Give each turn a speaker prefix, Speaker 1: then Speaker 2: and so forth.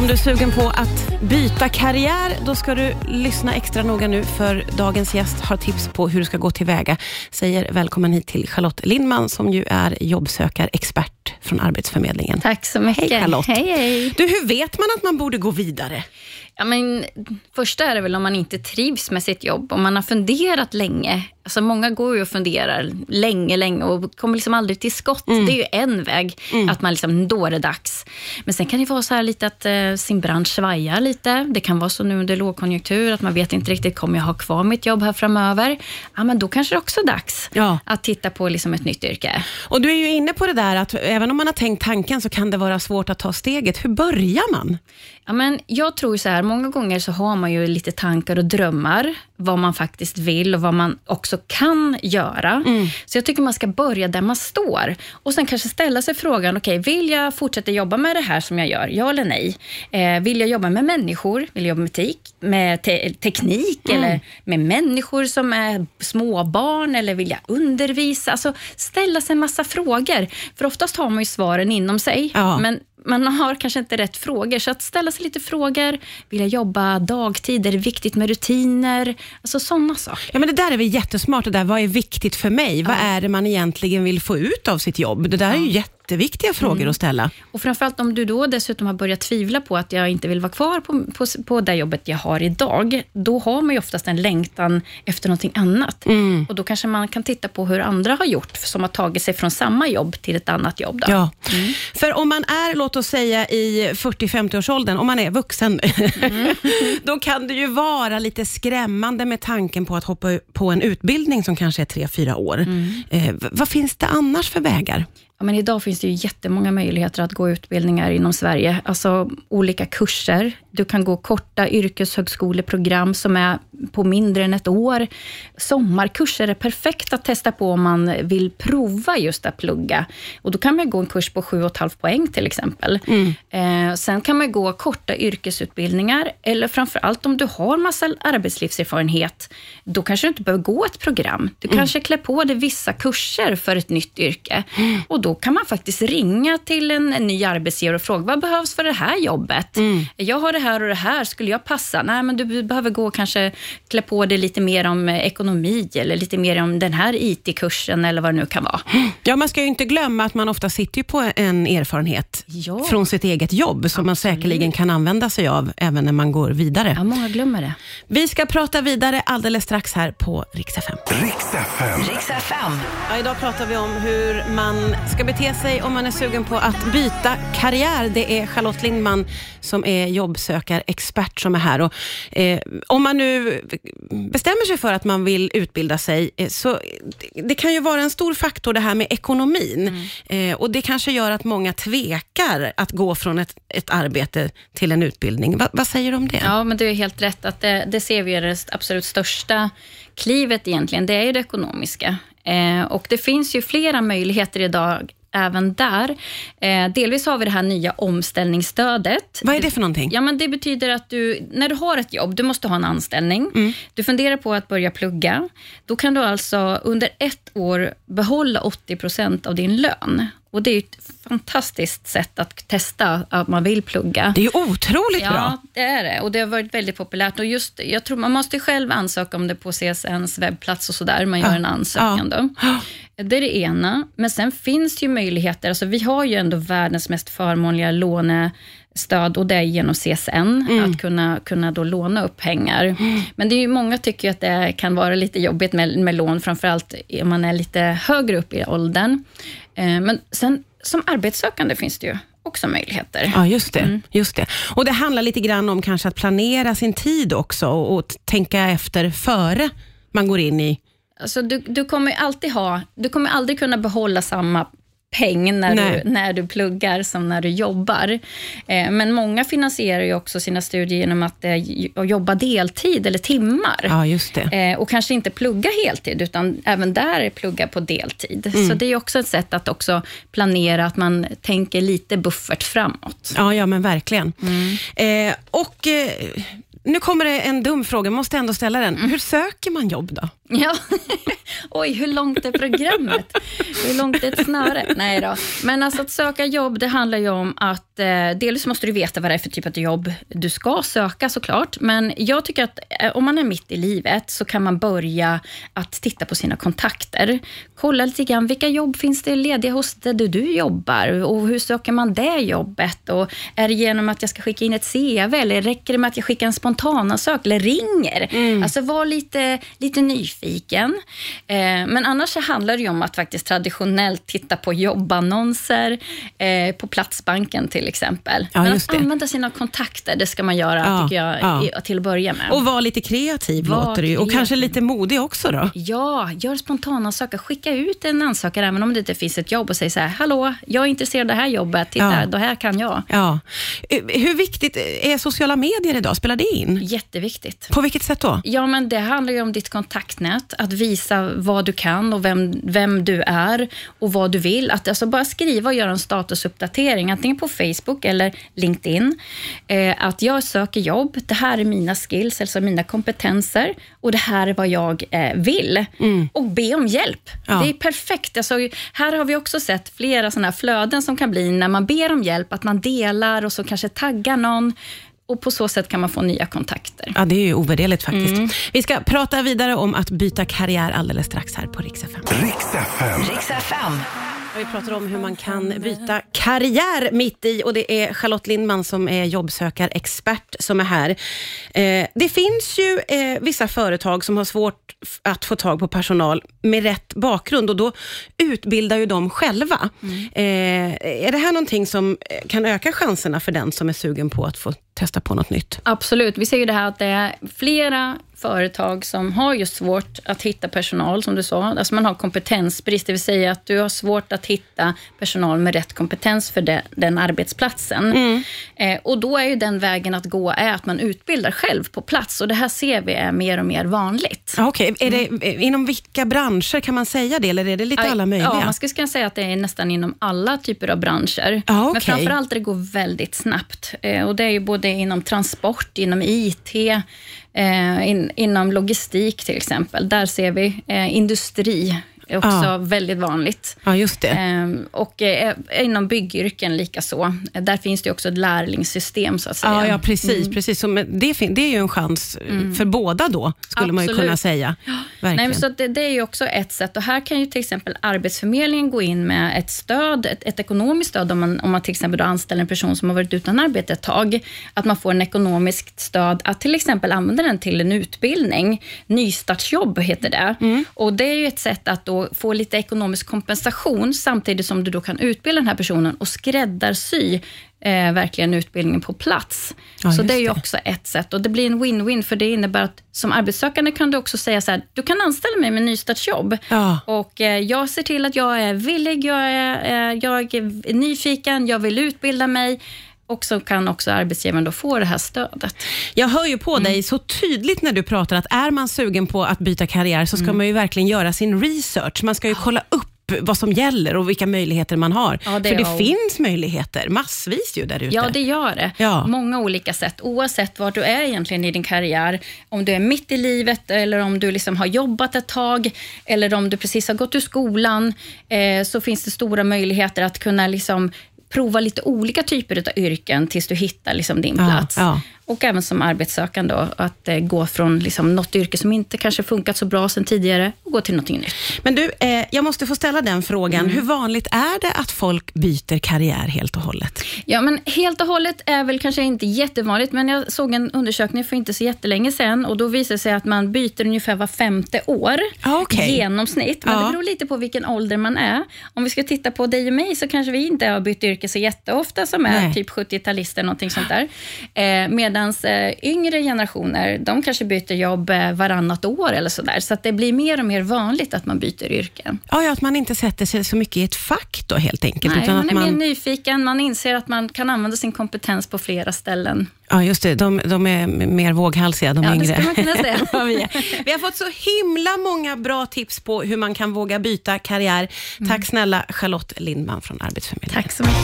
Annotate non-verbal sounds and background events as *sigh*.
Speaker 1: Om du är sugen på att byta karriär, då ska du lyssna extra noga nu, för dagens gäst har tips på hur du ska gå tillväga. Säger välkommen hit till Charlotte Lindman, som ju är jobbsökarexpert från Arbetsförmedlingen.
Speaker 2: Tack så mycket.
Speaker 1: Hej Charlotte.
Speaker 2: Hej, hej.
Speaker 1: Du, hur vet man att man borde gå vidare?
Speaker 2: Ja, men, första är det väl om man inte trivs med sitt jobb, om man har funderat länge. Alltså, många går ju och funderar länge, länge och kommer liksom aldrig till skott. Det är ju en väg, att man liksom, då är det dags. Men sen kan det vara så här lite att eh, sin bransch svajar lite. Det kan vara så nu under lågkonjunktur, att man vet inte riktigt, kommer jag ha kvar mitt jobb här framöver? Ja, men då kanske det också är dags
Speaker 1: Ja.
Speaker 2: att titta på liksom ett nytt yrke.
Speaker 1: Och du är ju inne på det där att även om man har tänkt tanken så kan det vara svårt att ta steget. Hur börjar man?
Speaker 2: Ja, men jag tror så här, många gånger så har man ju lite tankar och drömmar, vad man faktiskt vill och vad man också kan göra. Så jag tycker man ska börja där man står och sen kanske ställa sig frågan, okej, vill jag fortsätta jobba med det här som jag gör? Ja eller nej? Eh, vill jag jobba med människor? Vill jag jobba med, tik, med te- teknik eller med människor som är småbarn eller vill jag undervisa? Alltså ställa sig en massa frågor, för oftast har man ju svaren inom sig,
Speaker 1: Ja.
Speaker 2: men man har kanske inte rätt frågor, så att ställa sig lite frågor. Vill jag jobba dagtid? Är det viktigt med rutiner? Alltså sådana saker.
Speaker 1: Ja, men det där är väl jättesmart. Det där, vad är viktigt för mig? Vad är det man egentligen vill få ut av sitt jobb? Det där är ju jätteviktiga frågor att ställa.
Speaker 2: Och framförallt om du då dessutom har börjat tvivla på att jag inte vill vara kvar på, på, på det jobbet jag har idag, då har man ju oftast en längtan efter någonting annat. Och då kanske man kan titta på hur andra har gjort, som har tagit sig från samma jobb till ett annat jobb. Då.
Speaker 1: Ja. För om man är, låt oss säga i 40-50-årsåldern, om man är vuxen, *laughs* då kan det ju vara lite skrämmande med tanken på att hoppa på en utbildning som kanske är 3-4 år. Eh, v- vad finns det annars för vägar?
Speaker 2: Ja, men idag finns det ju jättemånga möjligheter att gå utbildningar inom Sverige. Alltså olika kurser. Du kan gå korta yrkeshögskoleprogram som är på mindre än ett år. Sommarkurser är perfekt att testa på om man vill prova just att plugga. Och då kan man gå en kurs på 7,5 poäng till exempel. Eh, sen kan man gå korta yrkesutbildningar, eller framför allt om du har massa arbetslivserfarenhet, då kanske du inte behöver gå ett program. Du kanske klär på dig vissa kurser för ett nytt yrke. Och då kan man faktiskt ringa till en, en ny arbetsgivare och fråga, vad behövs för det här jobbet? Jag har det här och det här, skulle jag passa? Nej, men du behöver gå och kanske klä på dig lite mer om eh, ekonomi, eller lite mer om den här IT-kursen, eller vad det nu kan vara.
Speaker 1: Ja, man ska ju inte glömma att man ofta sitter på en erfarenhet
Speaker 2: Ja.
Speaker 1: från sitt eget jobb, som man säkerligen kan använda sig av även när man går vidare.
Speaker 2: Ja, många glömmer det.
Speaker 1: Vi ska prata vidare alldeles strax här på Rix FM.
Speaker 3: Riks FM.
Speaker 4: Riks FM.
Speaker 1: Ja, idag pratar vi om hur man ska bete sig om man är sugen på att byta karriär. Det är Charlotte Lindman som är jobbsökarexpert som är här. Och, eh, om man nu bestämmer sig för att man vill utbilda sig, eh, så det, kan ju vara en stor faktor det här med ekonomin. Eh, och Det kanske gör att många tvekar att gå från ett, ett arbete till en utbildning. Va, vad säger du om det?
Speaker 2: Ja, men du är helt rätt. att Det, det ser vi är det absolut största klivet egentligen. Det är ju det ekonomiska. Eh, och det finns ju flera möjligheter idag även där. Eh, delvis har vi det här nya omställningsstödet.
Speaker 1: Vad är det för någonting?
Speaker 2: Ja, men det betyder att du, när du har ett jobb, du måste ha en anställning. Du funderar på att börja plugga. Då kan du alltså under ett år behålla 80 procent av din lön. Och Det är ett fantastiskt sätt att testa att man vill plugga.
Speaker 1: Det är otroligt
Speaker 2: Ja,
Speaker 1: bra.
Speaker 2: det är det. Och det har varit väldigt populärt. Och just, jag tror Man måste själv ansöka om det på CSNs webbplats och sådär. Man gör en ansökan då. Det är det ena. Men sen finns det ju möjligheter. Alltså, vi har ju ändå världens mest förmånliga lånestöd och det är genom CSN, att kunna, kunna då låna upp pengar. Men det är ju många tycker att det kan vara lite jobbigt med, med lån, framförallt om man är lite högre upp i åldern. Eh, Men sen som arbetssökande finns det ju också möjligheter.
Speaker 1: Ja, just det, just det. Och Det handlar lite grann om kanske att planera sin tid också och, och tänka efter före man går in i...
Speaker 2: Alltså, du, du kommer alltid ha, du kommer aldrig kunna behålla samma peng när
Speaker 1: Nej.
Speaker 2: du, när du pluggar som när du jobbar. Eh, men många finansierar ju också sina studier genom att, eh, jobba deltid eller timmar.
Speaker 1: Ja, just det.
Speaker 2: Eh, och kanske inte plugga heltid, utan även där plugga på deltid. Så det är också ett sätt att också planera, att man tänker lite buffert framåt.
Speaker 1: Ja, ja men verkligen. Eh, och eh, Nu kommer det en dum fråga, måste ändå ställa den. Hur söker man jobb då?
Speaker 2: Ja, *laughs* oj, hur långt är programmet? Hur långt är ett snöre? Nej då. Men alltså att söka jobb, det handlar ju om att eh, dels måste du veta vad det är för typ av jobb du ska söka såklart, men jag tycker att eh, om man är mitt i livet så kan man börja att titta på sina kontakter. Kolla lite grann, vilka jobb finns det lediga hos där du jobbar och hur söker man det jobbet? Och är det genom att jag ska skicka in ett CV eller räcker det med att jag skickar en spontanansök eller ringer? Mm. Alltså var lite, lite nyfiken. Eh, men annars så handlar det ju om att faktiskt traditionellt titta på jobbannonser eh, på Platsbanken till exempel.
Speaker 1: Ja,
Speaker 2: men att använda sina kontakter, det ska man göra ja, tycker jag ja. till att börja med.
Speaker 1: Och vara lite kreativ var låter det ju. Och kanske lite modig också då?
Speaker 2: Ja, gör spontanansökan. Skicka ut en ansökan även om det inte finns ett jobb och säg så här, hallå, jag är intresserad av det här jobbet, titta, ja. det här kan jag.
Speaker 1: Ja. Hur viktigt är sociala medier idag? Spelar det in?
Speaker 2: Jätteviktigt.
Speaker 1: På vilket sätt då?
Speaker 2: Ja, men det handlar ju om ditt kontaktnät, att visa vad du kan och vem, vem du är och vad du vill. Att alltså bara skriva och göra en statusuppdatering, antingen på Facebook eller LinkedIn. Eh, att jag söker jobb, det här är mina skills, alltså mina kompetenser och det här är vad jag eh, vill. Mm. Och be om hjälp. Ja. Det är perfekt. Alltså, här har vi också sett flera sådana flöden som kan bli när man ber om hjälp, att man delar och så kanske taggar någon och på så sätt kan man få nya kontakter.
Speaker 1: Ja, det är ju ovärderligt faktiskt. Mm. Vi ska prata vidare om att byta karriär alldeles strax här på Rix FM. Rix FM. Rix FM. Vi pratar om hur man kan byta karriär mitt i och det är Charlotte Lindman som är jobbsökarexpert som är här. Eh, det finns ju eh, vissa företag som har svårt att få tag på personal med rätt bakgrund och då utbildar ju de själva. Mm. Eh, är det här någonting som kan öka chanserna för den som är sugen på att få testa på något nytt?
Speaker 2: Absolut. Vi ser ju det här att det är flera företag som har just svårt att hitta personal, som du sa. Alltså man har kompetensbrist, det vill säga att du har svårt att hitta personal med rätt kompetens för det, den arbetsplatsen. Mm. Eh, och då är ju den vägen att gå är att man utbildar själv på plats och det här ser vi är mer och mer vanligt.
Speaker 1: Okej, okay. mm. inom vilka branscher kan man säga det, eller är det lite alla möjliga?
Speaker 2: Ja, man skulle kunna säga att det är nästan inom alla typer av branscher. Ah, okay. Men framförallt det går väldigt snabbt. Eh, och det är ju både inom transport, inom IT, eh, in, inom logistik till exempel. Där ser vi eh, industri är också ja. väldigt vanligt.
Speaker 1: Ja, just det. Ehm,
Speaker 2: och eh, inom byggyrken likaså. Där finns det också ett lärlingssystem så att säga.
Speaker 1: Ja, ja precis. Mm. precis. Så, det, det är ju en chans mm. för båda då, skulle Absolut. man ju kunna säga.
Speaker 2: Verkligen. Nej, så det, det, är ju också ett sätt. Och här kan ju till exempel Arbetsförmedlingen gå in med ett stöd, ett, ett ekonomiskt stöd, om man, om man till exempel anställer en person som har varit utan arbete ett tag. Att man får en ekonomiskt stöd att till exempel använda den till en utbildning. Nystartsjobb heter det. Mm. Och Det är ju ett sätt att då få lite ekonomisk kompensation samtidigt som du då kan utbilda den här personen och skräddarsy eh, verkligen utbildningen på plats. Ja, så det är ju också ett sätt och det blir en win-win för det innebär att som arbetssökande kan du också säga så här, du kan anställa mig med nystartsjobb ja. och eh, jag ser till att jag är villig, jag är, eh, jag är nyfiken, jag vill utbilda mig och så kan också arbetsgivaren då få det här stödet.
Speaker 1: Jag hör ju på mm. dig så tydligt när du pratar att är man sugen på att byta karriär så ska mm. man ju verkligen göra sin research. Man ska ju kolla upp vad som gäller och vilka möjligheter man har. Ja, det För det finns möjligheter, massvis ju där ute.
Speaker 2: Ja, det gör det. Ja. Många olika sätt, oavsett var du är egentligen i din karriär. Om du är mitt i livet eller om du liksom har jobbat ett tag eller om du precis har gått ur skolan, eh, så finns det stora möjligheter att kunna liksom prova lite olika typer av yrken tills du hittar liksom din plats. Ja, och även som arbetssökande då, att eh, gå från liksom något yrke som inte kanske funkat så bra sen tidigare och gå till något nytt.
Speaker 1: Men du, eh, jag måste få ställa den frågan. Mm. Hur vanligt är det att folk byter karriär helt och hållet?
Speaker 2: Ja, men helt och hållet är väl kanske inte jättevanligt, men jag såg en undersökning för inte så jättelänge sedan och då visade det sig att man byter ungefär var femte år, ah, okay. genomsnitt. Men ja. det beror lite på vilken ålder man är. Om vi ska titta på dig och mig så kanske vi inte har bytt yrke så jätteofta, som är Nej. typ 70-talister, någonting sånt där. Eh, medan Medan eh, yngre generationer, de kanske byter jobb eh, varannat år eller sådär. Så att det blir mer och mer vanligt att man byter yrke.
Speaker 1: Ja, ja, att man inte sätter sig så mycket i ett fack då helt enkelt.
Speaker 2: Nej,
Speaker 1: utan
Speaker 2: man
Speaker 1: är
Speaker 2: man... mer nyfiken, man inser att man kan använda sin kompetens på flera ställen.
Speaker 1: Ja, just det. De, de är mer våghalsiga, de
Speaker 2: ja,
Speaker 1: yngre.
Speaker 2: Det man kunna säga. *laughs*
Speaker 1: vi, har fått så himla många bra tips på hur man kan våga byta karriär. Tack mm. snälla Charlotte Lindman från Arbetsförmedlingen.
Speaker 2: Tack så mycket.